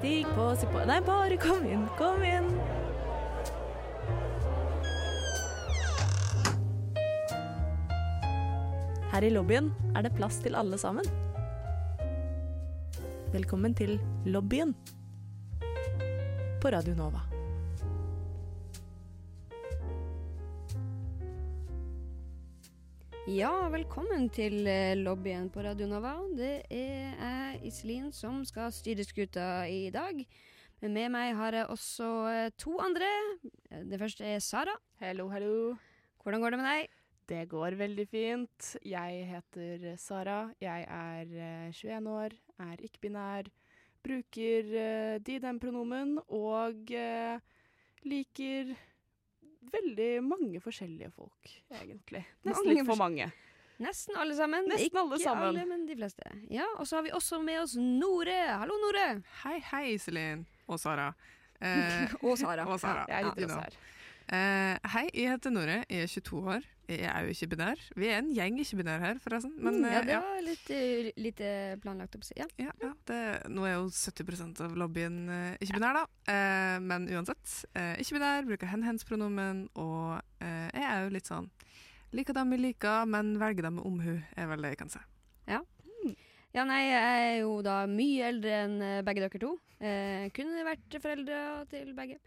Stig på, si på Nei, bare kom inn, kom inn. Her i lobbyen er det plass til alle sammen. Velkommen til lobbyen på Radio Nova. Ja, velkommen til eh, lobbyen på Radio Nova. Det er jeg, Iselin, som skal styre skuta i dag. Men med meg har jeg også eh, to andre. Det første er Sara. Hallo, hallo. Hvordan går det med deg? Det går veldig fint. Jeg heter Sara. Jeg er eh, 21 år, er ikke-binær, bruker eh, de-dem-pronomen og eh, liker veldig mange forskjellige folk, egentlig. Nesten Mange litt for mange. Nesten alle sammen. Nesten Ikke alle sammen. alle, men de fleste. Ja, Og så har vi også med oss Nore. Hallo, Nore. Hei, hei, Iselin og Sara. Eh, Og Sara. og Sara. Jeg Ja, heter you know. også her. Eh, hei, jeg heter Nore. Jeg er 22 år. Jeg er jo ikke binær. Vi er en gjeng ikke-binær her, forresten. Men Mm, ja, eh, det ja. var litt, eh, litt planlagt opp. Ja. Ja, ja, det, nå er jo 70% av lobbyen uh, ikke-binær, da. Men uansett. Ikke-binær, bruker hen-hens-pronomen, og jeg er jo litt sånn Liker dem vi liker, men velger dem med omhu, er vel det jeg kan si. Ja, nei, jeg er jo da mye eldre enn begge dere to. Eh, kunne vært foreldre til begge.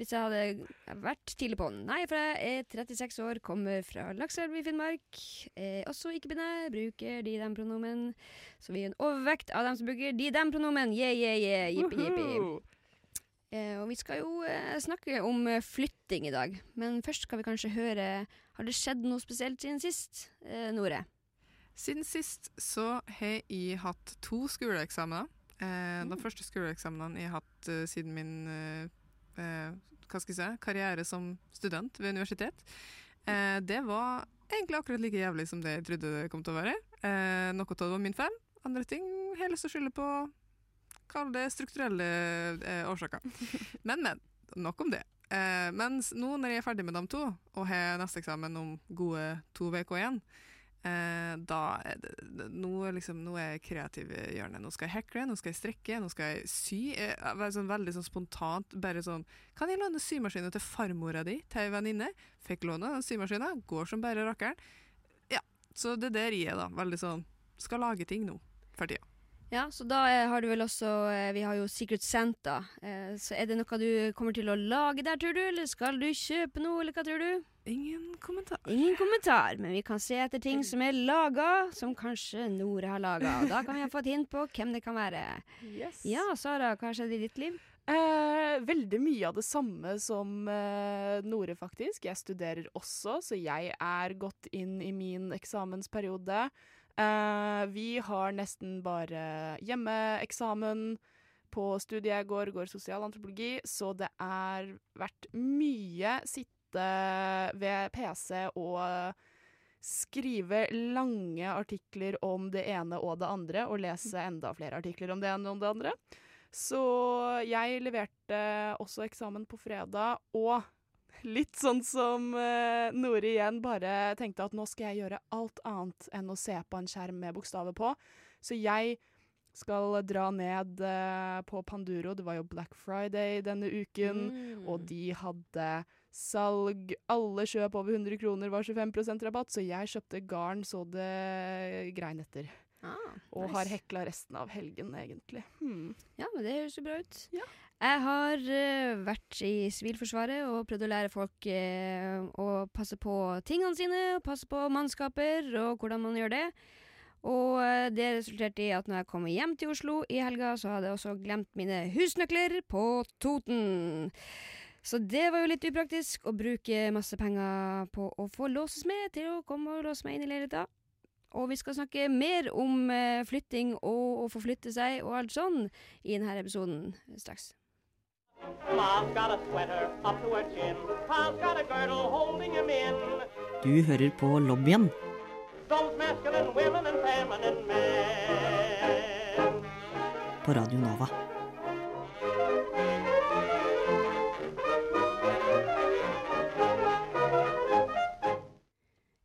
Hvis jeg hadde vært tidlig på. Nei, for jeg er 36 år, kommer fra Lakselv i Finnmark. Er også ikke-binær, bruker de-dem-pronomen. Så vi er en overvekt av dem som bruker de-dem-pronomen. Yeah, yeah, yeah, jippi, jippi. Eh, og vi skal jo eh, snakke om eh, flytting i dag. Men først skal vi kanskje høre Har det skjedd noe spesielt siden sist, eh, Nore? Siden sist så har jeg hatt to skoleeksamener. Eh, De første skoleeksamene jeg har hatt eh, siden min eh, eh, hva skal jeg si, karriere som student ved universitet. Eh, det var egentlig akkurat like jævlig som det jeg trodde det kom til å være. Eh, noe av det var min feil. Andre ting har jeg lyst til å skylde på Kall det strukturelle eh, årsaker. Men, men. Nok om det. Eh, mens nå når jeg er ferdig med de to, og har neste eksamen om gode to uker igjen, Eh, da nå, liksom, nå er jeg kreativ i hjørnet. Nå skal jeg hekle, nå skal jeg strekke, nå skal jeg sy. Jeg, jeg, være sånn, veldig sånn spontant. Bare sånn Kan jeg låne symaskinen til farmora di, til ei venninne? Fikk låne den symaskinen. Går som bare rakkeren. Ja, så det der der jeg da. Veldig sånn Skal lage ting nå, for tida. Ja, så da eh, har du vel også eh, Vi har jo Secret Santa. Eh, så er det noe du kommer til å lage der, tror du? Eller skal du kjøpe noe, eller hva tror du? Ingen kommentar. Ingen kommentar, men vi kan se etter ting som er laga, som kanskje Nore har laga. Da kan vi ha fått hint på hvem det kan være. Yes. Ja, Sara, hva har skjedd i ditt liv? Eh, veldig mye av det samme som eh, Nore, faktisk. Jeg studerer også, så jeg er godt inn i min eksamensperiode. Eh, vi har nesten bare hjemmeeksamen. På studiet jeg går, går sosialantropologi, så det er vært mye sitte ved PC og skrive lange artikler om det ene og det andre, og lese enda flere artikler om det ene og det andre. Så jeg leverte også eksamen på fredag, og litt sånn som uh, Nore igjen bare tenkte at nå skal jeg gjøre alt annet enn å se på en skjerm med bokstaver på. Så jeg skal dra ned uh, på Panduro. Det var jo Black Friday denne uken, Mm. og de hadde salg. Alle kjøp over 100 kroner var 25% rabatt, så jeg kjøpte garn så det grein etter. ah, Og har hekla resten av helgen, egentlig. Hmm. Ja, men det høres jo bra ut. Ja. Jeg har uh, vært i Sivilforsvaret og prøvd å lære folk uh, å passe på tingene sine, passe på mannskaper og hvordan man gjør det. Og uh, det resulterte i at når jeg kom hjem til Oslo i helga, så hadde jeg også glemt mine husnøkler på Toten. Så det var jo litt upraktisk å bruke masse penger på å få låsesmed til å komme og låse meg inn i leiligheta. Og vi skal snakke mer om flytting og å forflytte seg og alt sånn i denne episoden straks. Du hører på lobbyen Those masculine women and feminine men. på Radio Nova.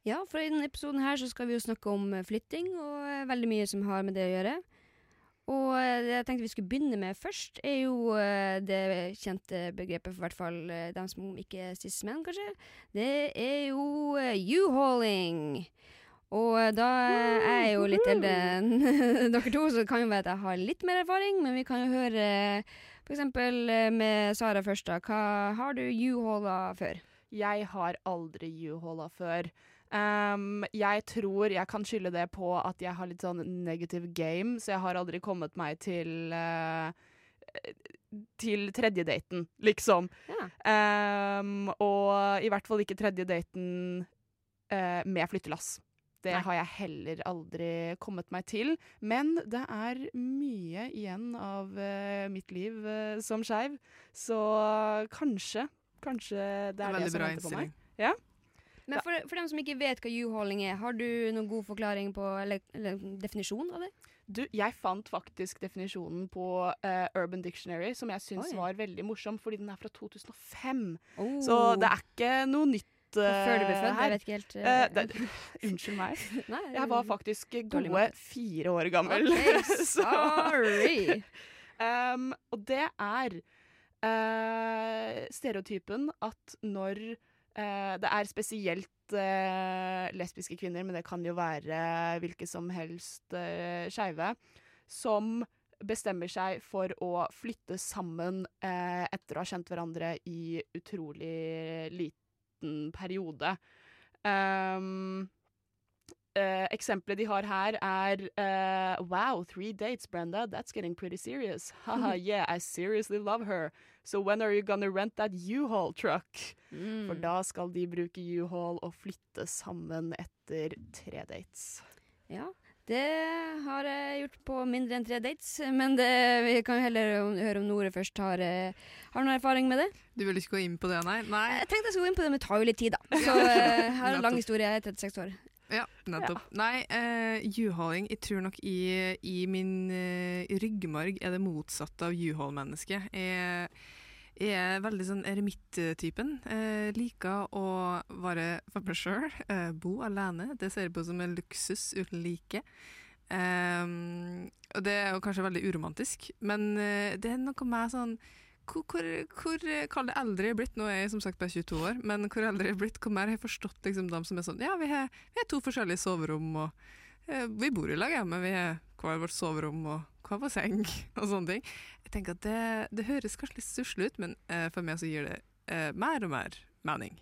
Ja, for i denne episoden her så skal vi jo snakke om eh, flytting og eh, veldig mye som har med det å gjøre. Og eh, det jeg tenkte vi skulle begynne med først, er jo eh, det kjente begrepet for hvert fall eh, dem som ikke er cis-menn, kanskje. Det er jo U-hauling. Og da er jeg jo litt eldre enn dere to, så det kan jo være at jeg har litt mer erfaring, men vi kan jo høre f.eks. med Sara først, da. Hva har du U-haula før? Jeg har aldri u-haula før. Ehm, jeg tror jeg kan skylde det på at jeg har litt sånn negative game, så jeg har aldri kommet meg til uh, til tredje daten, liksom. Ja. Um, og i hvert fall ikke tredje daten eh, med flyttelass. Det Nei. har jeg heller aldri kommet meg til. Men det er mye igjen av uh, mitt liv uh, som skeiv, så kanskje Kanskje det er det, Veldig som bra venter på meg. innstilling. Men for, for dem som ikke vet hva U-hauling er, har du noen god forklaring på, eller, eller definisjon av det? Du, jeg fant faktisk definisjonen på uh, Urban Dictionary, som jeg syns var veldig morsom, fordi den er fra 2005. Oh. Så det er ikke noe nytt Før du ble eh, født? Jeg vet ikke helt. Uh, det, unnskyld meg. Nei, Jeg var faktisk gode fire år gammel. Okay, sorry. Um, og det er stereotypen at når det er spesielt eh, lesbiske kvinner, men det kan jo være hvilke som helst uh, skeive, som bestemmer seg for å flytte sammen eh, etter å ha kjent hverandre i utrolig liten periode. Um, eh, eksempelet de har her, er uh, Wow, three dates, Brenda. That's getting pretty serious. Haha, yeah, I seriously love her. So when are you gonna rent that U-Haul truck? Mm. For da skal de bruke U-Haul og flytte sammen etter tre dates. Ja, det har jeg gjort på mindre enn tre dates, men det, vi kan jo heller høre om Nore først har, eh, har noen erfaring med det. Du vil ikke gå inn på det, nei? Nei. Jeg tenkte jeg skulle gå inn på det, men det tar jo litt tid, da. Så jeg har en lang historie, jeg er 36 år. Ja, nettopp. Nei, uh, U-hauling Jeg tror nok i, i min uh, ryggmarg er det motsatte av U-haul-menneske. Jeg, jeg er veldig sånn eremitt-typen. Uh, liker å være for meg sjøl, bo alene. Det ser jeg på som en luksus uten like. Um, og det er jo kanskje veldig uromantisk, men eh, det er noe med sånn hvor, hvor, hvor eldre jeg er blitt, nå er jeg som sagt bare 22 år, men hvor eldre jeg er blitt, hvor mer har jeg forstått liksom, dem som er sånn Ja, vi har, vi har to forskjellige soverom, og eh, vi bor i lag, ja, men vi har hver vårt soverom og hver vår seng, og sånne ting. Jeg tenker at det, det høres kanskje litt stusslig ut, men eh, for meg så gir det eh, mer og mer mening.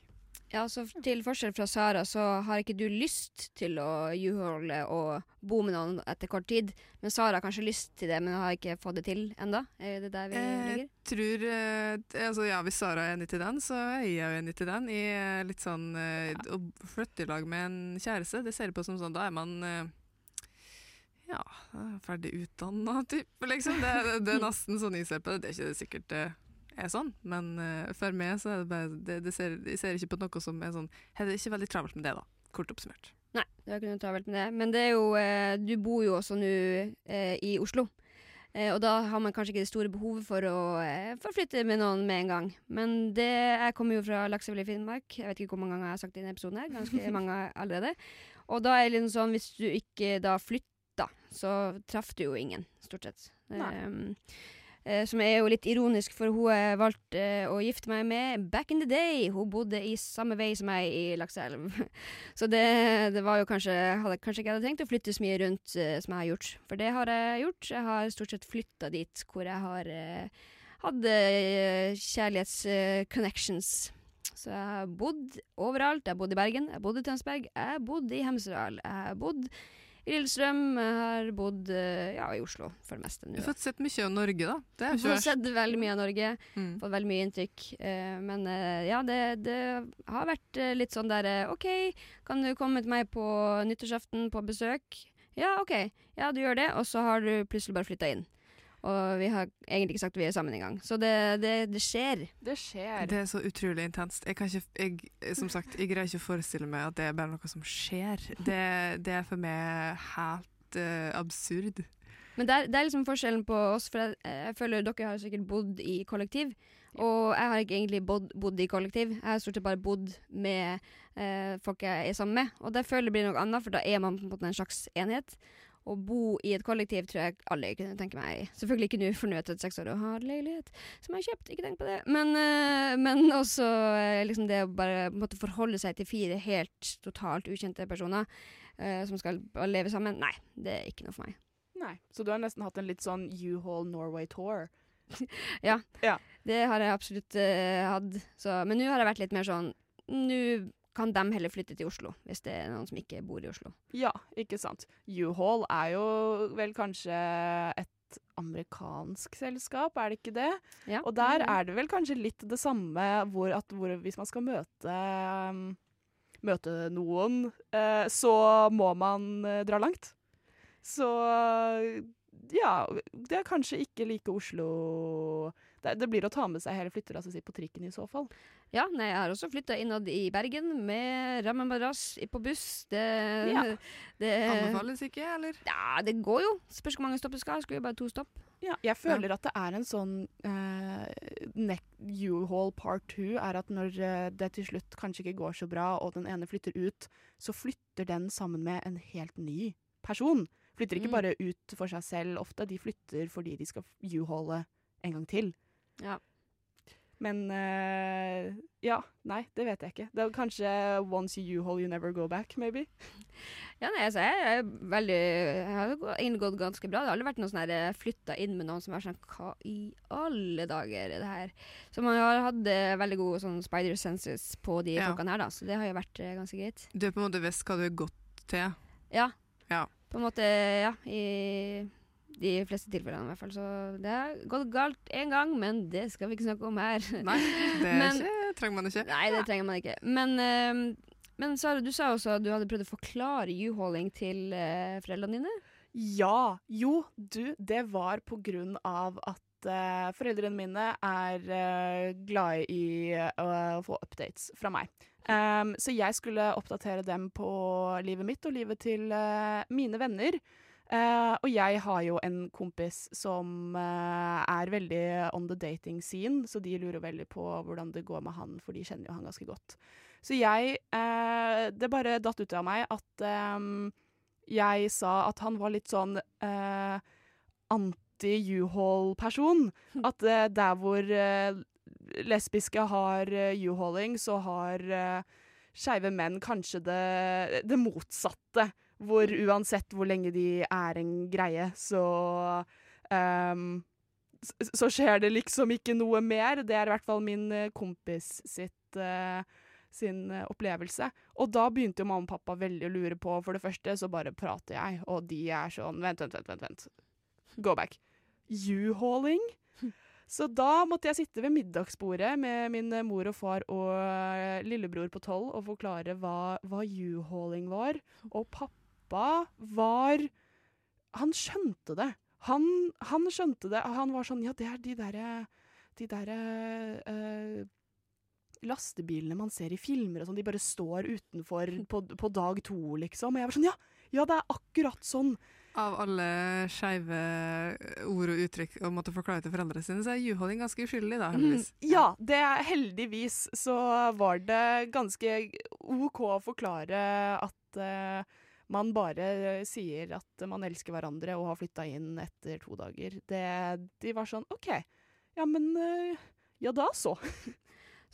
Ja, så Til forskjell fra Sara, så har ikke du lyst til å juholde og bo med noen etter kort tid. Men Sara har kanskje lyst til det, men har ikke fått det til enda. Er det der vi Jeg ligger? tror eh, altså, ja, Hvis Sara er enig til den, så er jeg jo enig til den. Jeg er litt sånn ja. Å flytte i lag med en kjæreste, det ser jeg på som sånn Da er man eh, ja, ferdig utdanna type, liksom. Det, det, det er nesten sånn jeg ser på det. Det er ikke sikkert det er sånn, men uh, for meg så er det bare det, det ser, Jeg ser ikke på noe som er sånn Jeg er ikke veldig travelt med det, da. Kort oppsummert. Nei, det har ikke noe travelt med det. Men det er jo eh, Du bor jo også nå eh, i Oslo. Eh, og da har man kanskje ikke det store behovet for å forflytte flytte med noen med en gang. Men det Jeg kommer jo fra Laksevåg i Finnmark. Jeg vet ikke hvor mange ganger jeg har sagt det i denne episoden her. Ganske mange allerede. Og da er det litt sånn hvis du ikke da flytter, så traff du jo ingen, stort sett. Nei. Um, eh, som er jo litt ironisk, for hun jeg valgte eh, å gifte meg med back in the day. Hun bodde i samme vei som meg i Lakseelv. Så det, det var jo kanskje hadde, Kanskje ikke jeg hadde tenkt å flytte så mye rundt eh, som jeg har gjort. For det har jeg gjort. Jeg har stort sett flytta dit hvor jeg har eh, hatt kjærlighets-connections. så jeg har bodd overalt. Jeg har bodd i Bergen, jeg har bodd i Tønsberg, jeg har bodd i Hemsedal, jeg har bodd i Lillestrøm, har bodd eh, ja, i Oslo for det meste. Du har fått sett mye av Norge, da. Det er ikke har verst. sett veldig mye av Norge. Mm. Fått veldig mye inntrykk. eh, men eh, ja, det, det har vært eh, litt sånn der eh, OK, kan du komme til meg på nyttårsaften på besøk? Ja, OK. Ja, du gjør det. Og så har du plutselig bare flytta inn. Og vi har egentlig ikke sagt at vi er sammen engang. Så det, det, det skjer. Det skjer. Det er så utrolig intenst. Jeg kan ikke, jeg, som sagt, jeg greier ikke å forestille meg at det er bare noe som skjer. Det, det er for meg helt uh, absurd. Men det er, det er liksom forskjellen på oss, for jeg, jeg føler dere har sikkert bodd i kollektiv. Og jeg har ikke egentlig bodd, bodd i kollektiv. Jeg har stort sett bare bodd med eh, folk jeg er sammen med. Og det føler jeg blir noe annet, for da er man på en måte en slags enhet. Å bo i et kollektiv tror jeg alle kunne tenke meg. Selvfølgelig ikke nå, for nå er jeg 36 år og har leilighet som jeg har kjøpt, ikke tenk på det. Men, eh, men også eh, liksom det å bare måtte forholde seg til fire helt totalt ukjente personer uh, som skal leve sammen. Nei, det er ikke noe for meg. Nei. Så du har nesten hatt en litt sånn U-Haul Norway-tour. Ja, Det har jeg absolutt uh, hatt. Så, men nå har jeg vært litt mer sånn Nå kan de heller flytte til Oslo, hvis det er noen som ikke bor i Oslo. Ja, ikke sant. U-Haul er jo vel kanskje et amerikansk selskap, er det ikke det? Ja, Og der er det vel kanskje litt det samme hvor at hvor hvis man skal møte um, Møte noen, eh, så må man eh, dra langt. Så ja, det er kanskje ikke like Oslo det, det blir å ta med seg hele flyttelasset sitt på trikken i så fall. Ja, nei, jeg har også flytta innad i Bergen med rammemadrass i- på buss. Det, Ja. det Anbefales ikke, eller? Ja, det går jo. Spørs hvor mange stopp det skal. Skulle jo bare to stopp. Ja, jeg føler at det er en sånn uh, U-Haul part two, er at når eh, det til slutt kanskje ikke går så bra, og den ene flytter ut, så flytter den sammen med en helt ny person. Flytter ikke Mm. bare ut for seg selv ofte, de flytter fordi de skal U-Haule en gang til. Ja. Men uh, ja, nei, det vet jeg ikke. Det er kanskje once you U-Haul, you never go back, maybe. Ja, nei, altså, jeg er veldig Jeg har inngått ganske bra. Det har aldri vært noe sånn her flytta inn med noen som er sånn Hva i alle dager er det her? Så man har hatt eh, veldig gode sånn spider senses på de Ja. folkene her, da. Så det har jo vært eh, ganske greit. Du har på en måte visst hva du er gått til. Ja. Ja. På en måte, ja. I de fleste tilfellene, i hvert fall. Så det har gått galt én gang, men det skal vi ikke snakke om her. Nei, det Men- ikke, trenger man ikke. Nei, det trenger man ikke. Men, uh, men Sara, du sa også at du hadde prøvd å forklare U-hauling til uh, foreldrene dine. Ja. Jo, du, det var på grunn av at eh, foreldrene mine er eh, glade i å få updates fra meg. Um, så jeg skulle oppdatere dem på livet mitt og livet til mine venner. Eh, og jeg har jo en kompis som uh, er veldig on the dating scene, så de lurer veldig på hvordan det går med han, for de kjenner jo han ganske godt. Så jeg uh, Det bare datt ut av meg at um, jeg sa at han var litt sånn anti-U-Haul-person. At der hvor lesbiske har uh, U-hauling, så har uh, skeive menn kanskje det, det motsatte. Hvor uansett hvor lenge de er en greie, så um, Så skjer det liksom ikke noe mer. Det er i hvert fall min eh, kompis sitt uh, sin eh, opplevelse. Og da begynte jo mamma og pappa veldig å lure på For det første så bare prater jeg, og de er sånn Vent, vent, vent. vent, vent. Go back. U-hauling? Så da måtte jeg sitte ved middagsbordet med min mor og far og lillebror på tolv og forklare hva, hva U-hauling var. Og pappa var Han skjønte det. Han, han skjønte det. Han var sånn Ja, det er de derre De derre eh, lastebilene man ser i filmer og sånn, de bare står utenfor på, på dag to, liksom. Og jeg var sånn Ja, ja, det er akkurat sånn. Av alle skeive ord og uttrykk å måtte forklare til foreldrene sine, så er juholding ganske uskyldig, da, heldigvis. Mm, ja, det er heldigvis så var det ganske OK å forklare at eh, man bare sier at man elsker hverandre og har flytta inn etter to dager. Det, de var sånn OK, ja men eh, Ja da så.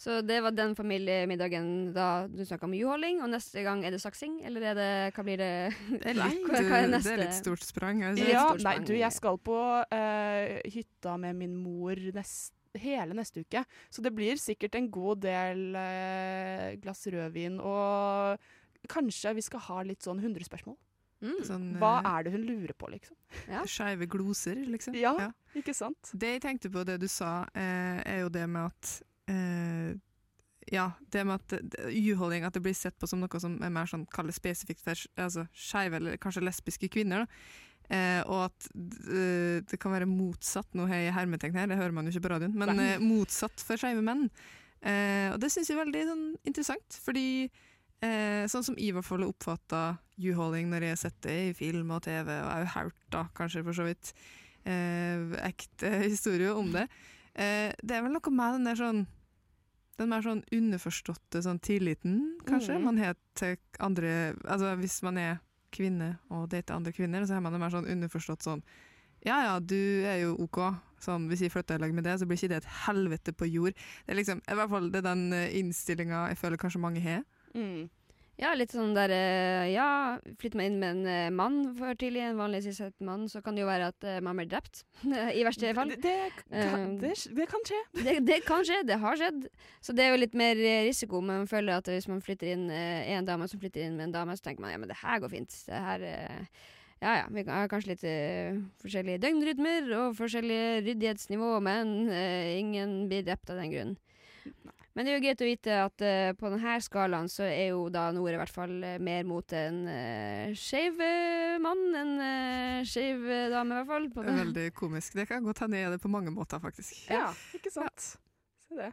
Så det var den familiemiddagen da du snakka om juholding, og neste gang er det saksing? Eller er det Hva blir det? Det er litt, Hva- hva er det neste? er litt stort sprang. Altså. Det Ja, stort nei, sprang. du, jeg skal på uh, hytta med min mor nest, hele neste uke. Så det blir sikkert en god del uh, glass rødvin, og kanskje vi skal ha litt sånn 100 spørsmål. Mm. Sånn Hva eh, er det hun lurer på, liksom? Ja. skeive gloser, liksom. Ja. Ikke sant? Det jeg tenkte på det du sa, eh, er jo det med at eh, Ja, det med at det- at det blir sett på som noe som er mer sånn kalles spesifikt for altså, skeive eller kanskje lesbiske kvinner. da. Eh, og at eh, det kan være motsatt, nå har jeg hermetegn her, det hører man jo ikke på radioen, men eh, motsatt for skeive menn. Eh, og det syns jeg er veldig sånn, interessant, fordi eh, sånn som jeg i hvert fall oppfatta U-holding når jeg har sett det i film og TV, og òg hørt da, kanskje for så vidt, eh, ekte historier om det, eh, det er vel noe med den der sånn den mer sånn underforståtte sånn tilliten, kanskje, mm. man har til andre Altså hvis man er kvinne og date andre kvinner, så har man det mer sånn underforstått sånn Ja ja, du er jo OK. Sånn, hvis jeg flytter i lag med det, så blir ikke det et helvete på jord. Det er liksom, i hvert fall det er den innstillinga jeg føler kanskje mange har. Mm. Ja, litt sånn der eh, Ja, flytter man inn med en eh, mann for tidlig, en vanlig sysselsatt mann, så kan det jo være at eh, man blir drept. I verste fall. Det, det, kan, det, det kan skje. Det, kan skje, det har skjedd. Så det er jo litt mer risiko. Men man føler at hvis man flytter inn en dame som flytter inn med en dame, så tenker man ja, men det her går fint. Det her Ja ja, vi har kanskje litt uh, forskjellige døgnrytmer og forskjellige ryddighetsnivå, men uh, ingen blir drept av den grunn. Men det er jo greit å vite at uh, på denne skalaen så er jo da Nord i hvert fall eh, mer mot en uh, skeiv mann. En uh, skeiv dame, i hvert fall. På Det er veldig komisk. Det kan godt hende jeg er det på mange måter, faktisk. Ja, ikke sant. Se det.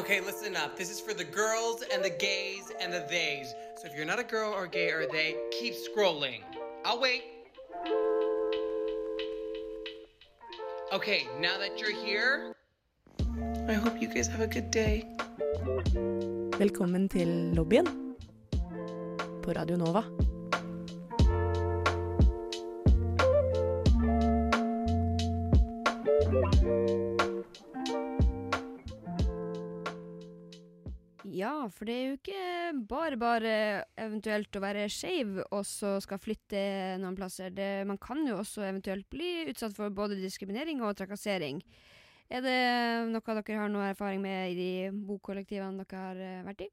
Okay, listen up. This is for the girls and the gays and the theys. So if you're not a girl or gay or they, keep scrolling. I'll wait. Okay, now that you're here, I hope you guys have a good day. Velkommen til lobbyen på Radio Nova. Ja, for det er jo ikke bare bare eventuelt å være skeiv og så skal flytte noen plasser. Det, man kan jo også eventuelt bli utsatt for både diskriminering og trakassering. Er det noe dere har noe erfaring med i de bokollektivene dere har eh, vært i?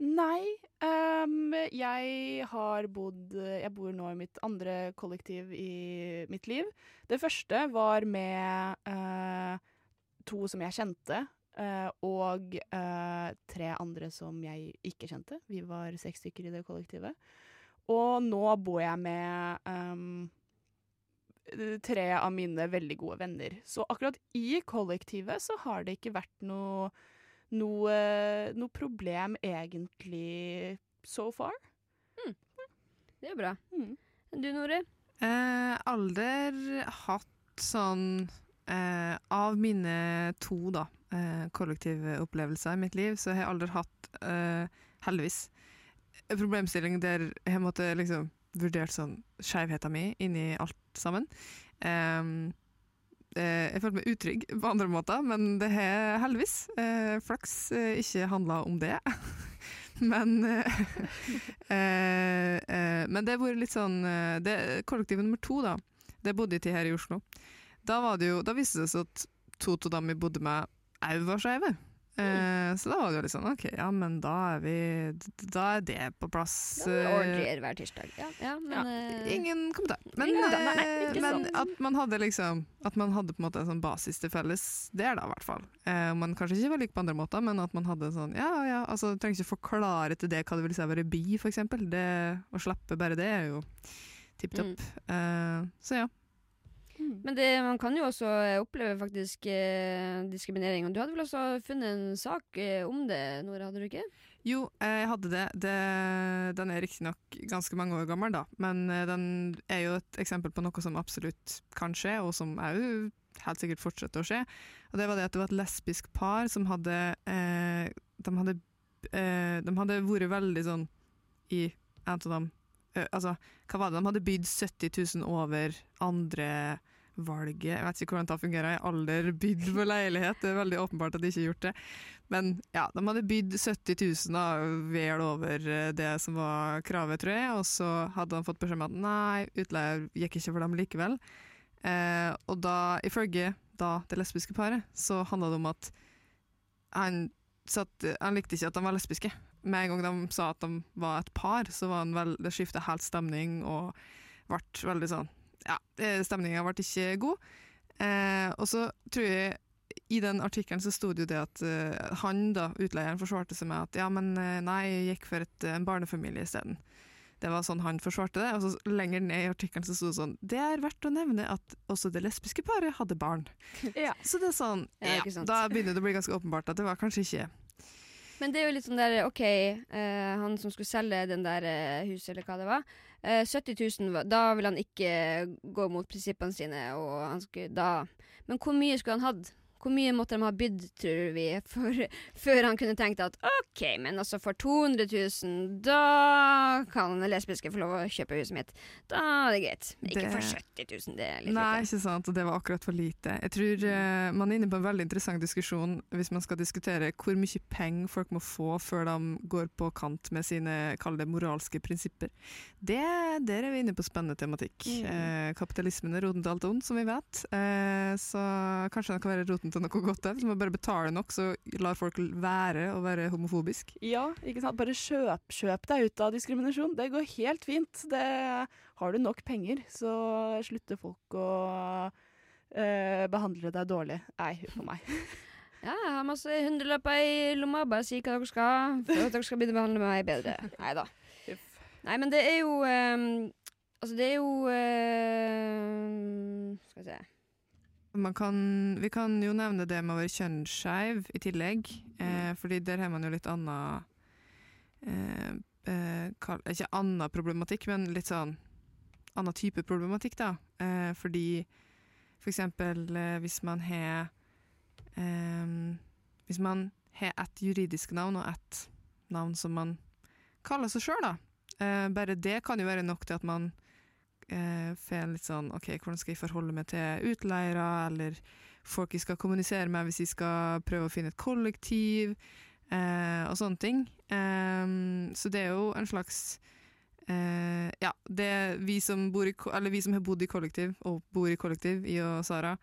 Nei, Um, jeg har bodd Jeg bor nå i mitt andre kollektiv i mitt liv. Det første var med uh, to som jeg kjente, og eh, tre andre som jeg ikke kjente. Vi var seks stykker i det kollektivet. Og nå bor jeg med um, tre av mine veldig gode venner. Så akkurat i kollektivet så har det ikke vært noe noe, noe problem egentlig so far. Det er jo bra. Mm. Du, Nore? Eh, alder hatt sånn eh, Av mine to da, eh, kollektive opplevelser i mitt liv, så har jeg aldri hatt, eh, heldigvis, en problemstilling der jeg måtte liksom vurdert sånn skjevheten min inni alt sammen. Um, jeg følte meg utrygg på andre måter, men det har heldigvis eh, flaks eh, ikke handla om det. men eh, eh, eh, Men det har vært litt sånn det, Kollektiv nummer to, da, det bodde jeg til her i Oslo. Da, var det jo, da viste det seg at to av dem vi bodde med, òg var skeive. Eh, så da var det jo litt sånn OK, ja, men da er vi Da er det på plass. Ja, eh, hver tirsdag. Ja, ja men ja. Ingen kommentar. Men, Ingen kommentar, nei, eh, men at man hadde liksom At man hadde på en måte en sånn basis til felles, det er det i hvert fall. Eh, man kanskje ikke var like på andre måter, men at man hadde sånn Ja, ja, altså du trenger ikke forklare til det hva det vil si å være bi, for eksempel. Det, å slippe bare det er jo tipp topp. Mm. Eh, så ja. Men det, man kan jo også eh, oppleve faktisk eh, diskriminering. Og du hadde vel også funnet en sak eh, om det, Nora, hadde du ikke? Jo, jeg hadde det. det den er riktignok ganske mange år gammel, da, men eh, den er jo et eksempel på noe som absolutt kan skje, og som òg helt sikkert fortsetter å skje. Og det var det at det var et lesbisk par som hadde eh, De hadde, eh, de hadde vært veldig sånn i en av dem Altså, hva var det? De hadde bydd 70 000 over andre valget. Jeg vet ikke hvordan det fungerer. Har aldri bydd på leilighet. Det er veldig åpenbart at de ikke har gjort det. Men ja, de hadde bydd 70 000 da, vel over eh, det som var kravet, tror jeg. Og så hadde de fått beskjed om at nei, utleier gikk ikke for dem likevel. Eh, og da, ifølge da, det lesbiske paret, så handla det om at han, satt, han likte ikke at de var lesbiske. Med en gang de sa at de var et par, så var han vel, det skifta helt stemning og ble veldig sånn Ja, stemninga ble ikke god. Eh, og så tror jeg i den artikkelen så sto det jo det at uh, han, da, utleieren, forsvarte seg med at ja, men eh, nei, jeg gikk for et, en barnefamilie isteden. Det var sånn han forsvarte det. Og så lenger ned i artikkelen så sto det sånn Det er verdt å nevne at også det lesbiske paret hadde barn. Ja. Så det er sånn Ja, ja. Da begynner det å bli ganske åpenbart at det var kanskje ikke Men det er jo litt sånn der OK, uh, han som skulle selge den der uh, huset, eller hva det var. Eh, 70 000, da vil han ikke gå mot prinsippene sine, og han skulle da Men hvor mye skulle han hatt? Hvor mye måtte de ha bydd, tror vi, for, før han kunne tenkt at OK, men altså for 200 000, da kan lesbiske få lov å kjøpe huset mitt. Da er det greit. Men ikke Det- for 70 000, det er litt Nei, lite. ikke sant, og det var akkurat for lite. Jeg tror uh, man er inne på en veldig interessant diskusjon hvis man skal diskutere hvor mye penger folk må få før de går på kant med sine kall det moralske prinsipper. Det, der er vi inne på spennende tematikk. Mm. Uh, kapitalismen er roten til alt ondt, som vi vet. Uh, så kanskje det kan være roten til noe godt der. Hvis man bare betaler nok, så lar folk være å være homofobisk. Ja, ikke sant? Bare kjøp, kjøp deg ut av diskriminasjon. Det går helt fint. Det, har du nok penger, så slutter folk å eh, behandle deg dårlig. Nei, huff a meg. Ja, jeg har masse hundrelapper i lomma. Bare si hva dere skal, for at dere skal begynne å behandle meg bedre. Nei da. Nei, men det er jo um, Altså, det er jo um, Skal vi se kan, vi kan jo nevne det med å være kjønnsskeiv i tillegg, eh, fordi der har man jo litt annen eh, eh, kall- Ikke anna problematikk, men litt sånn annen type problematikk, da. Eh, fordi for eksempel eh, hvis man har eh, Hvis man har ett juridisk navn og ett navn som man kaller seg sjøl, da. Eh, bare det kan jo være nok til at man eh, får litt sånn OK, hvordan skal jeg forholde meg til utleiere, eller folk jeg skal kommunisere med hvis jeg skal prøve å finne et kollektiv, eh, og sånne ting. Eh, så det er jo en slags eh, Ja, det vi som, bor i, eller vi som har bodd i kollektiv, og bor i kollektiv, i og Sara,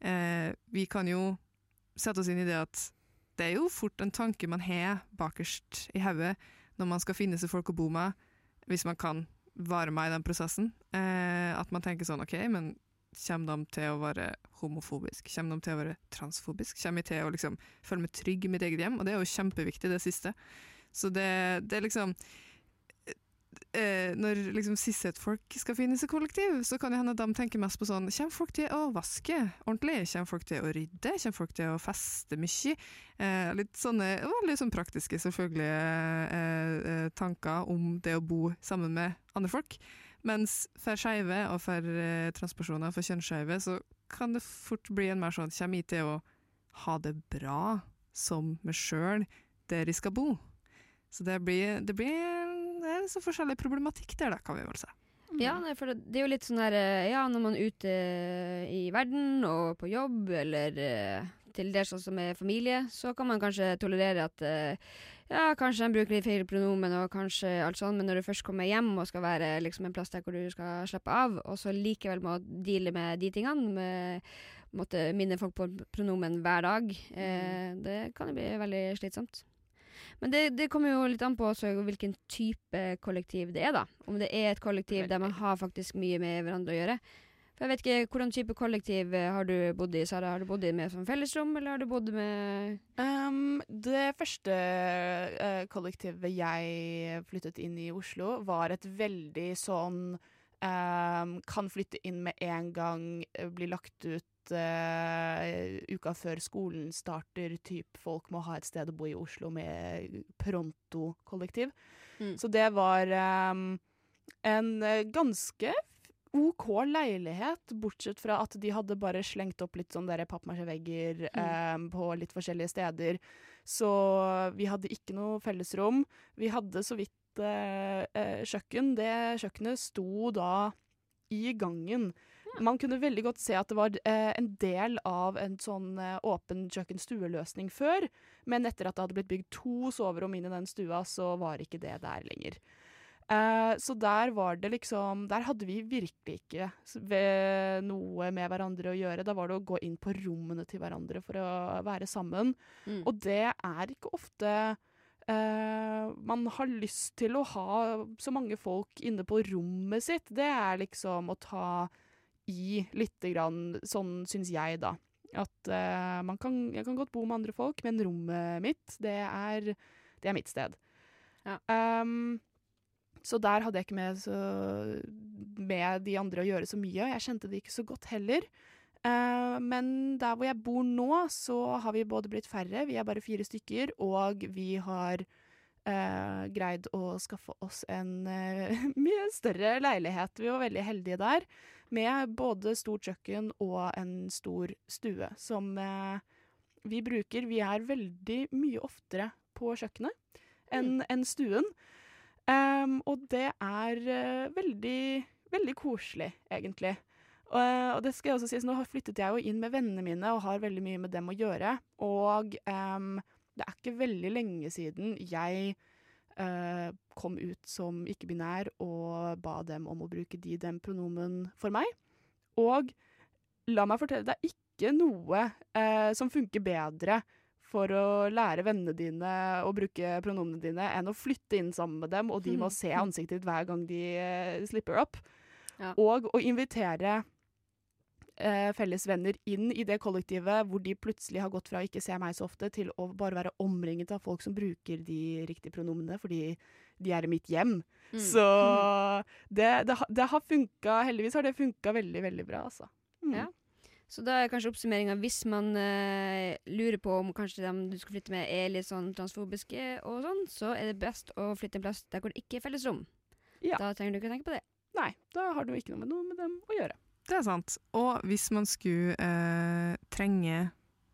eh, vi kan jo sette oss inn i det at det er jo fort en tanke man har bakerst i hodet når man skal finne seg folk å bo med, hvis man kan være med i den prosessen. Eh, at man tenker sånn OK, men kommer de til å være homofobisk? Kommer de til å være transfobisk? Kommer jeg til å liksom føle meg trygg i mitt eget hjem? Og det er jo kjempeviktig, det siste. Så det, det er liksom eh, Når liksom cis-het-folk skal finnes i kollektiv, så kan det hende at de tenker mest på sånn Kommer folk til å vaske ordentlig? Kommer folk til å rydde? Kommer folk til å feste mye? Eh, litt sånne veldig sånn praktiske, selvfølgelig, eh, eh, tanker om det å bo sammen med andre folk. Mens for skeive og for eh, transpersoner, for kjønnsskeive, så kan det fort bli en mer sånn Kommer jeg til å ha det bra som meg sjøl der jeg skal bo? Så det blir, det blir er så forskjellig problematikk der, da, kan vi vel si. Ja, nei, for det, det er jo litt sånn der eh, Ja, når man er ute i verden og på jobb, eller eh, til dels også med familie, så kan man kanskje tolerere at eh, ja, kanskje de bruker litt feil pronomen og kanskje alt sånn, men når du først kommer hjem og skal være liksom en plass der hvor du skal slappe av, og så likevel må deale med de tingene, med måtte minne folk på pronomen hver dag, eh, det kan jo bli veldig slitsomt. Men det, det kommer jo litt an på hvilken type kollektiv det er, da. Om det er et kollektiv der man har faktisk mye med hverandre å gjøre. For jeg vet ikke, Hvordan type kollektiv eh, har du bodd i, Sara? Har du bodd i med som fellesrom, eller har du bodd med Um, det første uh, kollektivet jeg flyttet inn i Oslo, var et veldig sånn um, Kan flytte inn med en gang, eh, bli lagt ut eh, uka før skolen starter. Typ folk må ha et sted å bo i Oslo med pronto-kollektiv. Mm. Så det var um, en eh, ganske OK leilighet, bortsett fra at de hadde bare slengt opp litt sånn der mm. um, på litt forskjellige steder. Så vi hadde ikke noe fellesrom. Vi hadde så vidt uh, kjøkken. Det kjøkkenet sto da i gangen. Man kunne veldig godt se at det var eh, en del av en sånn eh, åpen kjøkken-stue-løsning før, men etter at det hadde blitt bygd to soverom inn i den stua, så var ikke det der lenger. Eh, så der var det liksom Der hadde vi virkelig ikke noe med hverandre å gjøre. Da var det å gå inn på rommene til hverandre for å være sammen. Mm. Og det er ikke ofte Uh, man har lyst til å ha så mange folk inne på rommet sitt. Det er liksom å ta i lite grann, sånn syns jeg, da. At uh, man kan, jeg kan godt bo med andre folk, men rommet mitt, det er, det er mitt sted. Ja. Um, så der hadde jeg ikke med, så, med de andre å gjøre så mye, og jeg kjente det ikke så godt heller. Uh, men der hvor jeg bor nå, så har vi både blitt færre, vi er bare fire stykker, og vi har uh, greid å skaffe oss en mye større leilighet. Vi var veldig heldige der, med både stort kjøkken og en stor stue, som eh, vi bruker. Vi er veldig mye oftere på kjøkkenet enn en stuen. Um, og det er eh, veldig, veldig koselig, egentlig. Og, og det skal jeg også si, så nå har- flyttet jeg jo inn med vennene mine og har veldig mye med dem å gjøre. Og um, det er ikke veldig lenge siden jeg eh, kom ut som ikke-binær og ba dem om å bruke de-dem-pronomen for meg. Og la meg fortelle, det er ikke noe eh, som funker bedre for å lære vennene dine å bruke pronomene dine, enn å flytte inn sammen med dem, og de må se ansiktet ditt hver gang de eh, slipper opp. Ja. Og å invitere eh, felles venner inn i det kollektivet hvor de plutselig har gått fra å ikke se meg så ofte, til å bare være omringet av folk som bruker de riktige pronomene, fordi de er i mitt hjem. Mm. Så det, det, det har funka Heldigvis har det funka veldig, veldig bra, altså. Mm. Ja. Så da er kanskje oppsummeringa hvis man uh, lurer på om kanskje dem du skal flytte med er litt sånn transfobiske og sånn, så er det best å flytte en plass der hvor det ikke er fellesrom. Ja. Da trenger du ikke å tenke på det. Nei, da har du ikke noe med noe med dem å gjøre. Det er sant. Og hvis man skulle eh, trenge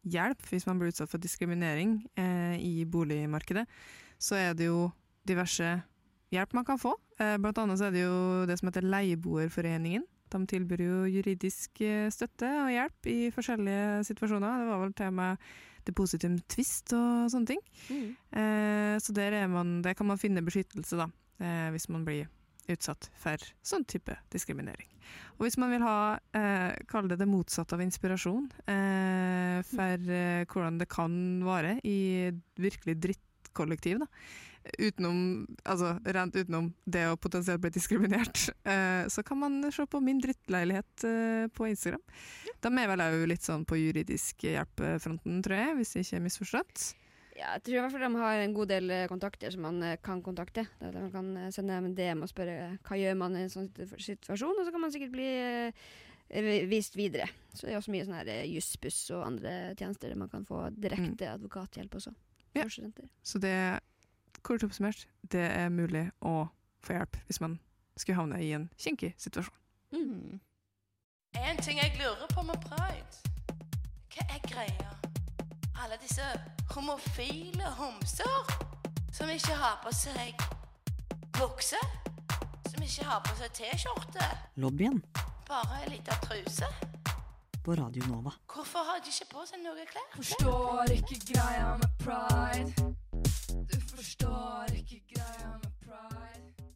hjelp, hvis man blir utsatt for diskriminering eh, i boligmarkedet, så er det jo diverse hjelp man kan få. Eh, blant annet så er det jo det som heter Leieboerforeningen. De tilbyr jo juridisk eh, støtte og hjelp i forskjellige situasjoner. Det var vel til og med depositum tvist og sånne ting. Eh, så der, er man, der kan man finne beskyttelse, da, eh, hvis man blir utsatt for sånn type diskriminering. Og hvis man vil ha, eh, kall det det motsatte av inspirasjon, eh, for hvordan det kan være i virkelig drittkollektiv, da, utenom, altså rent utenom det å potensielt bli diskriminert, eh, så kan man se på Min drittleilighet eh, på Instagram. De er vel òg litt sånn på juridisk hjelpefronten, tror jeg, hvis jeg ikke er misforstått. Ja, jeg tror i hvert fall de har en god del eh, kontakter som man kan kontakte. Der man kan sende dem en DM og spørre hva gjør man i en sånn situasjon, og så kan man sikkert bli vist videre. Så det er også mye sånn her Jussbuss og andre tjenester der man kan få direkte advokathjelp også. Ja. Så det, kort oppsummert, det er mulig å få hjelp hvis man skulle havne i en kinkig situasjon. Mm. En ting jeg lurer på med pride. Hva er greia? Alle disse homofile homser som ikke har på seg bukse, som ikke har på seg T-skjorte, Lobbyen bare ei lita truse. på Radio Nova. Hvorfor har de ikke på seg noe klær? Forstår ikke greia med pride. Forstår ikke greia med pride.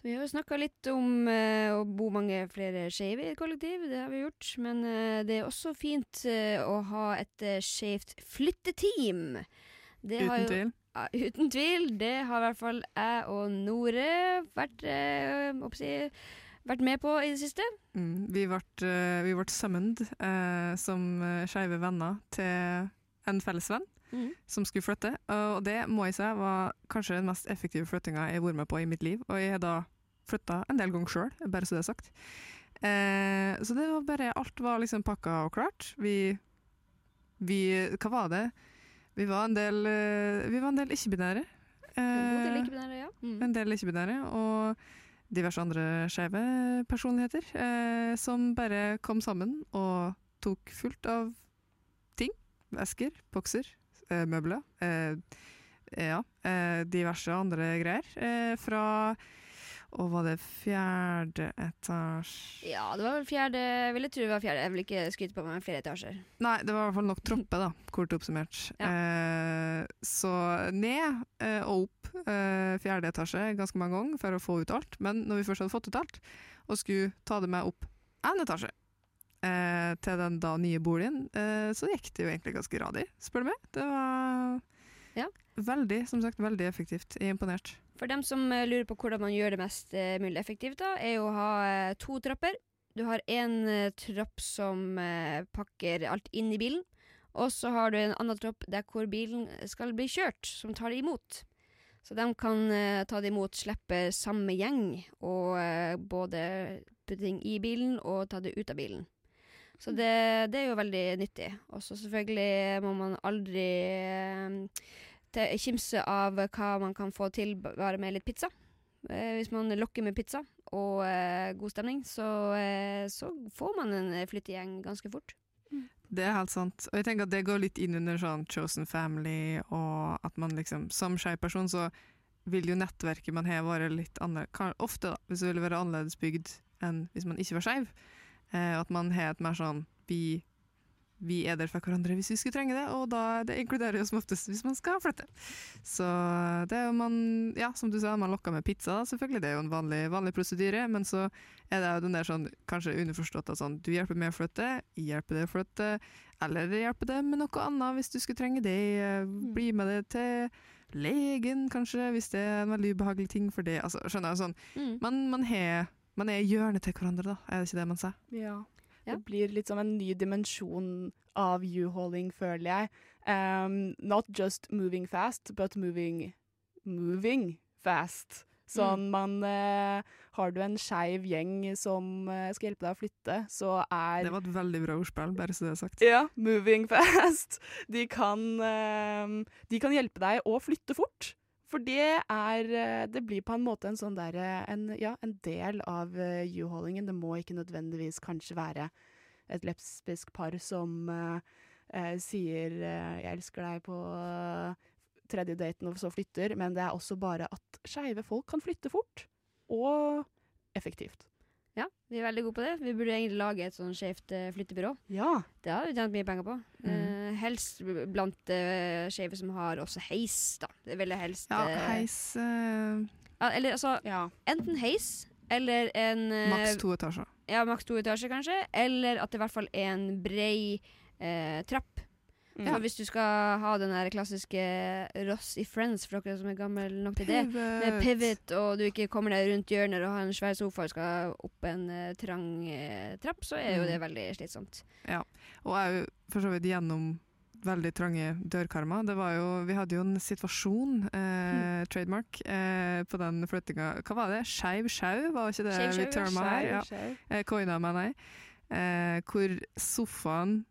Så vi har jo snakka litt om eh, å bo mange flere skeive i et kollektiv, det har vi gjort. Men eh, det er også fint eh, å ha et uh, skeivt flytteteam. Det har Uten jo- tvil. Ja, uten tvil. Det har i hvert fall jeg og Nore vært, eh, oppsi, vært med på i det siste. Mm, vi ble, eh, vi ble summoned eh, som skeive venner til en felles venn Mhm. som skulle flytte. Og det må jeg si var kanskje den mest effektive flyttinga jeg har vært med på i mitt liv. Og jeg har da flytta en del ganger sjøl, bare så det er sagt. Eh, så det var bare Alt var liksom pakka og klart. Vi, vi Hva var det? Vi var en del, eh, vi var en del ikke-binære. En del Eh, ikke-binære, ja. Mm. en del ikke-binære, og diverse andre skeive personligheter eh, som bare kom sammen og tok fullt av ting. Esker, bokser, eh, møbler. Eh, ja, eh, diverse andre greier. Eh, fra Og var det fjerde etasje Ja, det var vel fjerde Jeg ville tro det var fjerde. Jeg vil ikke skryte på meg med flere etasjer. Nei, det var i hvert fall nok troppe, da, kort oppsummert. Eh, så ned eh, og opp eh, fjerde etasje ganske mange ganger for å få ut alt. Men når vi først hadde fått ut alt, og skulle ta det med opp én etasje eh, til den da nye boligen, eh, så gikk det jo egentlig ganske radig, spør du meg. Det var Ja. veldig, som sagt, veldig effektivt. Jeg er imponert. For dem som eh, lurer på hvordan man gjør det mest eh, mulig effektivt, da, er jo å ha eh, to trapper. Du har én trapp som pakker alt inn i bilen, og så har du en annen trapp der hvor bilen skal bli kjørt, som tar det imot. Så de kan ta det imot, slippe samme gjeng, og både putte ting i bilen og ta det ut av bilen. Så det, det er jo veldig nyttig. Og så selvfølgelig må man aldri eh, kimse av hva man kan få til bare med litt pizza. Eh, hvis man lokker med pizza og eh, god stemning, så, eh, så får man en flyttegjeng ganske fort. Det er helt sant. Og jeg tenker at det går litt inn under sånn chosen family, og at man liksom Som skeiv person så vil jo nettverket man har, være litt annerledes Ofte, da, hvis det vil være annerledes bygd enn hvis man ikke var skeiv. Eh, at man har et mer sånn vi, vi er der for hverandre hvis vi skulle trenge det, og da det inkluderer jo som oftest hvis man skal flytte. Så det er jo man Ja, som du sa, man lokker med pizza, da, selvfølgelig. Det er jo en vanlig, vanlig prosedyre, men så er det jo den der sånn kanskje underforstått at sånn du hjelper med å flytte, jeg hjelper deg å flytte, eller hjelper deg med noe annet hvis du skulle trenge det. eh, Bli med det til legen, kanskje, hvis det er en veldig ubehagelig ting for det. Altså, skjønner jeg sånn Mm. Man, man, har- man er hjørnet til hverandre, da. Er det ikke det man sier? Ja. Ja. Det blir litt som en ny dimensjon av U-hauling, føler jeg. Um, not just moving fast, but moving moving fast. Sånn man uh, Har du en skeiv gjeng som uh, skal hjelpe deg å flytte, så er Det var et veldig bra ordspill, bare så det er sagt. Ja, moving fast. De kan, uh, de kan hjelpe deg å flytte fort. For det er eh, Det blir på en måte en sånn derre Ja, en del av uh, U-holdingen. Det må ikke nødvendigvis kanskje være et lesbisk par som uh, uh, sier uh, 'jeg elsker deg' på eh, tredje daten og så flytter, men det er også bare at skeive folk kan flytte fort. Og effektivt. Ja, vi er veldig gode på det. Vi burde egentlig lage et sånn skjevt uh, flyttebyrå. Ja. Det har vi tjent mye penger på. Mm. Uh, helst blant uh, skeive som har også heis, da. Det er veldig helst Ja, heis Eller altså, ja. enten heis eller en Maks to etasjer. Ja, maks to etasjer, kanskje. Eller at det i hvert fall er en brei trapp. Mm. Så hvis du skal ha den der klassiske Ross i Friends, for dere som er gammel nok til det, med pivot, og du ikke kommer deg rundt hjørner og har en svær sofa og skal opp en uh, trang uh, trapp, så er jo Mm. det veldig slitsomt. Ja, Og jeg er jo for så vidt gjennom veldig trange dørkarmer. Det var jo, vi hadde jo en situasjon, eh, trademark, eh, på den flyttinga. Hva var det? Skeiv sjau, var ikke det Skeiv vi ja. terma her? Ja. Eh, Coina, mener jeg. Eh, hvor sofaen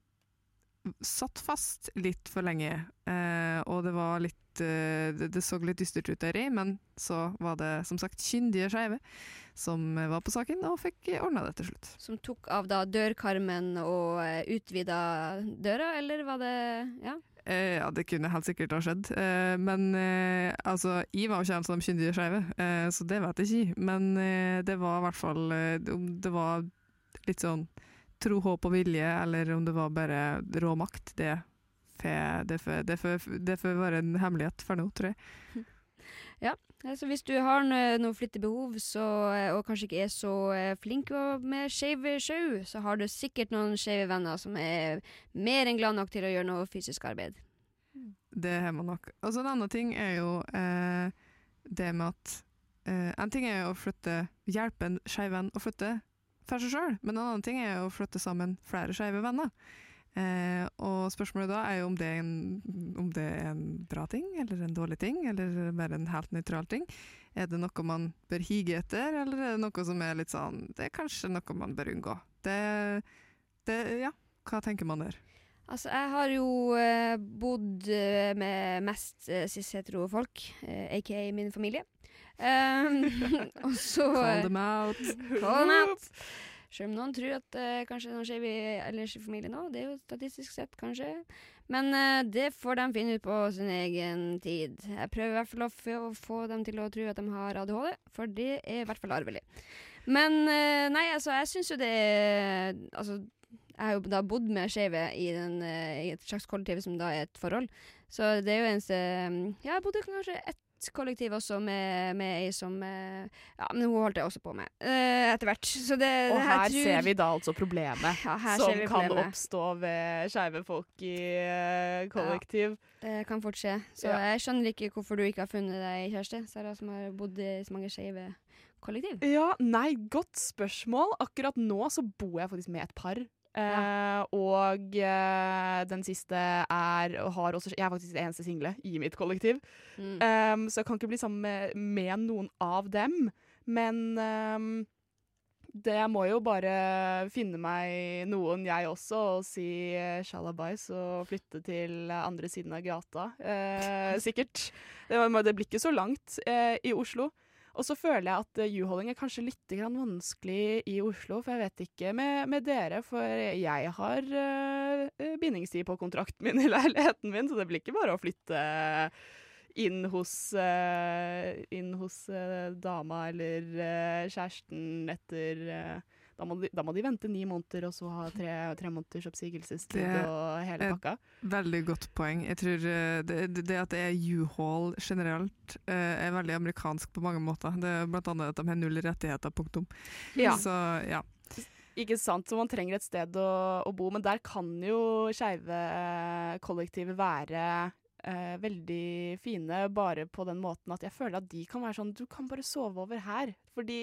satt fast litt for lenge. Eh, og det var litt eh, det, så litt dystert ut deri, men så var det som sagt kyndige skeive som eh, var på saken og fikk ordna det til slutt. Som tok av da dørkarmen og uh, utvida døra, eller var det Ja. Eh, ja, det kunne helt sikkert ha skjedd. Eh, men eh, altså, jeg var jo ikke en de kyndige skeive, eh, så det vet jeg ikke. Men eh, det var i hvert fall eh, det var litt sånn tro, håp og vilje, eller om det var bare rå makt, det får være en hemmelighet for nå, tror jeg. Ja, Så hvis du har no- noe flyttebehov så, eh, og kanskje ikke er så eh, flink med skeive sjau, så har du sikkert noen skeive venner som er mer enn glad nok til å gjøre noe fysisk arbeid. Det har man nok. Og så en annen ting er jo eh, det med at eh, En ting er jo å flytte, hjelpe en skeiv venn å flytte for seg sjøl, men en annen ting er å flytte sammen flere skeive venner. Eh, og spørsmålet da er jo om det er, en, om det er en bra ting, eller en dårlig ting, eller mer en helt nøytral ting. Er det noe man bør hige etter, eller er det noe som er litt sånn Det er kanskje noe man bør unngå. Det, det Ja, hva tenker man der? Altså, jeg har jo eh, bodd eh, med mest eh, cis-hetero folk, eh, aka min familie. Um, og så Call them out. Call them out. Selv om noen tror at uh, kanskje noen skeive ellers i familien òg, det er jo statistisk sett kanskje. Men uh, det får de finne ut på sin egen tid. Jeg prøver i hvert fall å få, få dem til å tro at de har ADHD, for det er i hvert fall arvelig. Men uh, nei, altså, jeg syns jo det Altså, jeg har jo da bodd med skeive i, i et slags kollektiv som da er et forhold. Så det er jo eneste Ja, jeg bodde kanskje ett kollektiv også med, med ei som eh, Ja, men hun holdt jeg også på med uh, etter hvert. Så det, Og det her tror- ser vi da altså problemet ja, her som ser vi kan problemet. oppstå ved skeive folk i uh, kollektiv. Det kan fort skje. Så Ja. jeg skjønner ikke hvorfor du ikke har funnet deg kjæreste, Sara, som har bodd i så mange skeive kollektiv. Ja, nei, godt spørsmål. Akkurat nå så bor jeg faktisk med et par. Eh, og uh, den siste er og har også Jeg er faktisk det eneste single i mitt kollektiv. Mm. Um, så jeg kan ikke bli sammen med, med noen av dem. Men um, det, jeg må jo bare finne meg noen, jeg også, og si uh, shalabais og flytte til andre siden av gata. Eh, sikkert. Det, det blir ikke så langt eh, i Oslo. Og så føler jeg at eh, juholding er kanskje litt vanskelig i Oslo, for jeg vet ikke med, med dere. For jeg har eh, bindingstid på kontrakten min i leiligheten min, så det blir ikke bare å flytte inn hos, uh, inn hos uh, dama eller uh, kjæresten etter da, må de, da må de vente ni måneder og så ha tre, tre måneders oppsigelsestid og hele pakka. Veldig godt poeng. Jeg tror eh, det, det- at det er U-Haul generelt, eh, er veldig amerikansk på mange måter. Det er blant annet at de har null rettigheter, punktum. Ja. Så ja. Ikke sant, så man trenger et sted å, å bo, men der kan jo skeive eh, være eh, veldig fine, bare på den måten at jeg føler at de kan være sånn Du kan bare sove over her. Fordi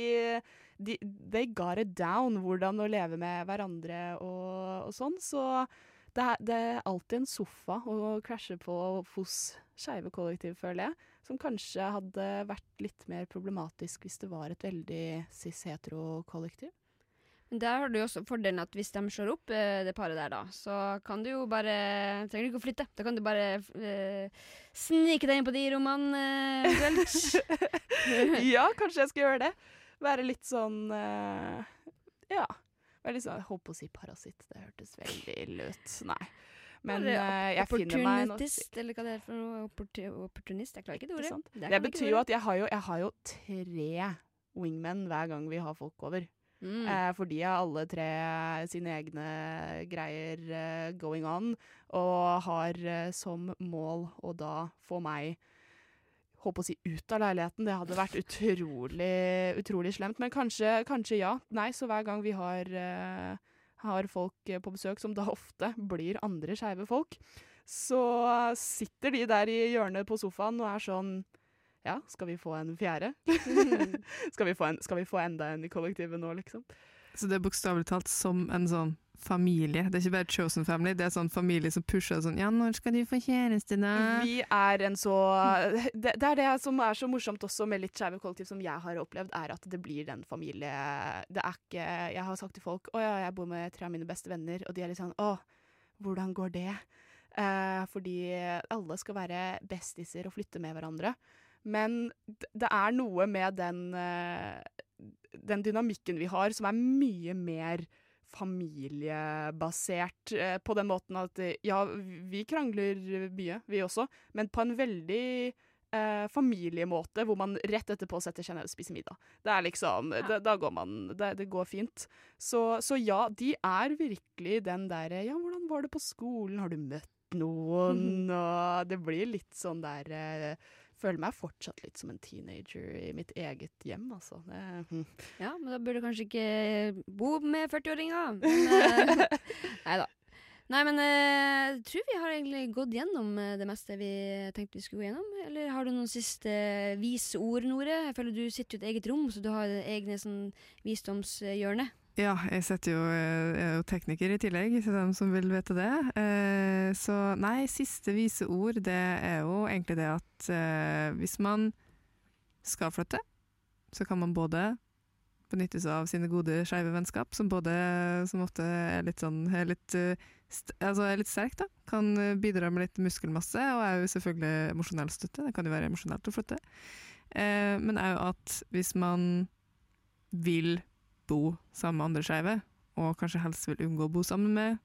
de, they got it down, hvordan å leve med hverandre og, og sånn. Så det er, det er alltid en sofa å krasje på hos skeive kollektiv, føler jeg. Som kanskje hadde vært litt mer problematisk hvis det var et veldig cis-hetero-kollektiv. Men der har du også fordelen at hvis de slår opp, eh, det paret der, da, så kan du jo bare Trenger du ikke å flytte. Da kan du bare eh, snike deg inn på de rommene eh, eventuelt. ja, kanskje jeg skal gjøre det. Være litt sånn eh, Ja. Være litt sånn, jeg holdt på å si parasitt, det hørtes veldig ille ut. Nei. Men Eller eh, jeg finner meg Opportunist, eller hva det er for noe. Opportu opportunist. Jeg klarer ikke det ordet. Det Det, betyr jo at jeg har jo, jeg har jo tre wingmen hver gang vi har folk over. Mm. Eh, for de har alle tre sine egne greier eh, going on, og har eh, som mål å da få meg Håper å si ut av leiligheten. Det hadde vært utrolig, utrolig slemt. Men kanskje, kanskje ja. Nei, så hver gang vi har, uh, har folk eh, på besøk, som da ofte blir andre skeive folk, så sitter de der i hjørnet på sofaen og er sånn Ja, skal vi få en fjerde? skal, vi få en, skal vi få enda en i kollektivet nå, liksom? Så det er bokstavelig talt som en sånn familie. Det er ikke bare chosen family, det er sånn familie som pusher sånn Ja, når skal du få kjæreste, da? Vi er en så det, det er det som er så morsomt også med litt skeive kollektiv som jeg har opplevd, er at det blir den familie Det er ikke Jeg har sagt til folk Å ja, jeg bor med tre av mine beste venner, og de er litt sånn Å, hvordan går det? Eh, fordi alle skal være bestiser og flytte med hverandre. Men det er noe med den eh, den dynamikken vi har, som er mye mer familiebasert eh, på den måten at eh, ja, vi krangler mye, vi også, men på en veldig eh, familiemåte, hvor man rett etterpå setter seg ned og spiser middag. Det er liksom Da, da går man det, det går fint. Så, så ja, de er virkelig den derre Ja, hvordan var det på skolen? Har du møtt noen? Og det blir litt sånn der eh, Føler meg fortsatt litt som en teenager i mitt eget hjem, altså. Det, hm. Ja, men da burde du kanskje ikke bo med 40-åringer. Men, eh, Nei da. Nei, men eh, jeg tror vi har egentlig gått gjennom eh, det meste vi tenkte vi skulle gå gjennom. Eller har du noen siste vise ord, Nore? Jeg føler du sitter i et eget rom, så du har egne sånn visdomshjørne. Ja, jeg jo, jeg er jo tekniker i tillegg, til dem som vil vite det. Eh, så nei, siste vise ord, det er jo egentlig det at eh, hvis man skal flytte, så kan man både benytte seg av sine gode skeive vennskap, som både som ofte er litt sånn er litt, eh, altså er litt sterk, da. Kan eh, bidra med litt muskelmasse, og er jo selvfølgelig emosjonell støtte. Det kan jo være emosjonelt å flytte. Eh, men òg at hvis man vil bo sammen med andre skeive, og kanskje helst vil unngå å bo sammen med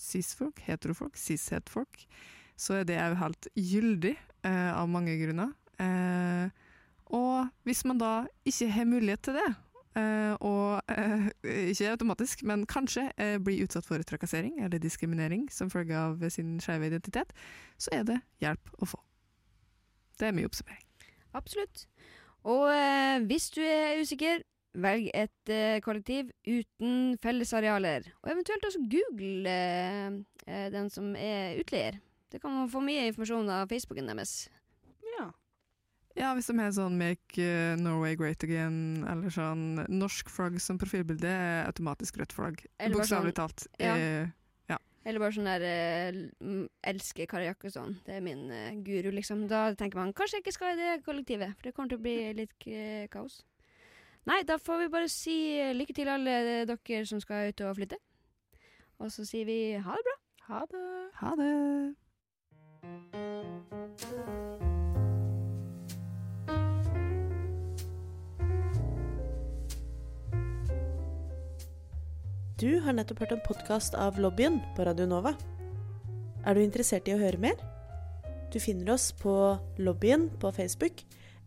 cis-folk, heterofolk, cis-het-folk, så er det òg helt gyldig eh, av mange grunner. Eh, og hvis man da ikke har mulighet til det, eh, og eh, ikke automatisk, men kanskje eh, blir utsatt for trakassering eller diskriminering som følge av sin skeive identitet, så er det hjelp å få. Det er mye oppsummering. Absolutt. Og eh, hvis du er usikker, velg et eh, kollektiv uten fellesarealer. Og eventuelt også google eh, eh, den som er utleier. Det kan man få mye informasjon av Facebooken deres. ja. Ja, hvis de har sånn 'Make eh, Norway Great Again', eller sånn norsk flagg som profilbilde, er automatisk rødt flagg. Bokstavelig sånn- talt. ja. Eh, Eller bare sånn der eh, 'elsker Kari Jakkesson'. Det er min guru, liksom. Da tenker man kanskje jeg ikke skal i det kollektivet, for det kommer til å bli litt kaos. Nei, da får vi bare si lykke til alle dere som skal ut og flytte. Og så sier vi ha det bra. Ha det. Ha det! Du har nettopp hørt en podkast av Lobbyen på Radio Nova. Er du interessert i å høre mer? Du finner oss på Lobbyen på Facebook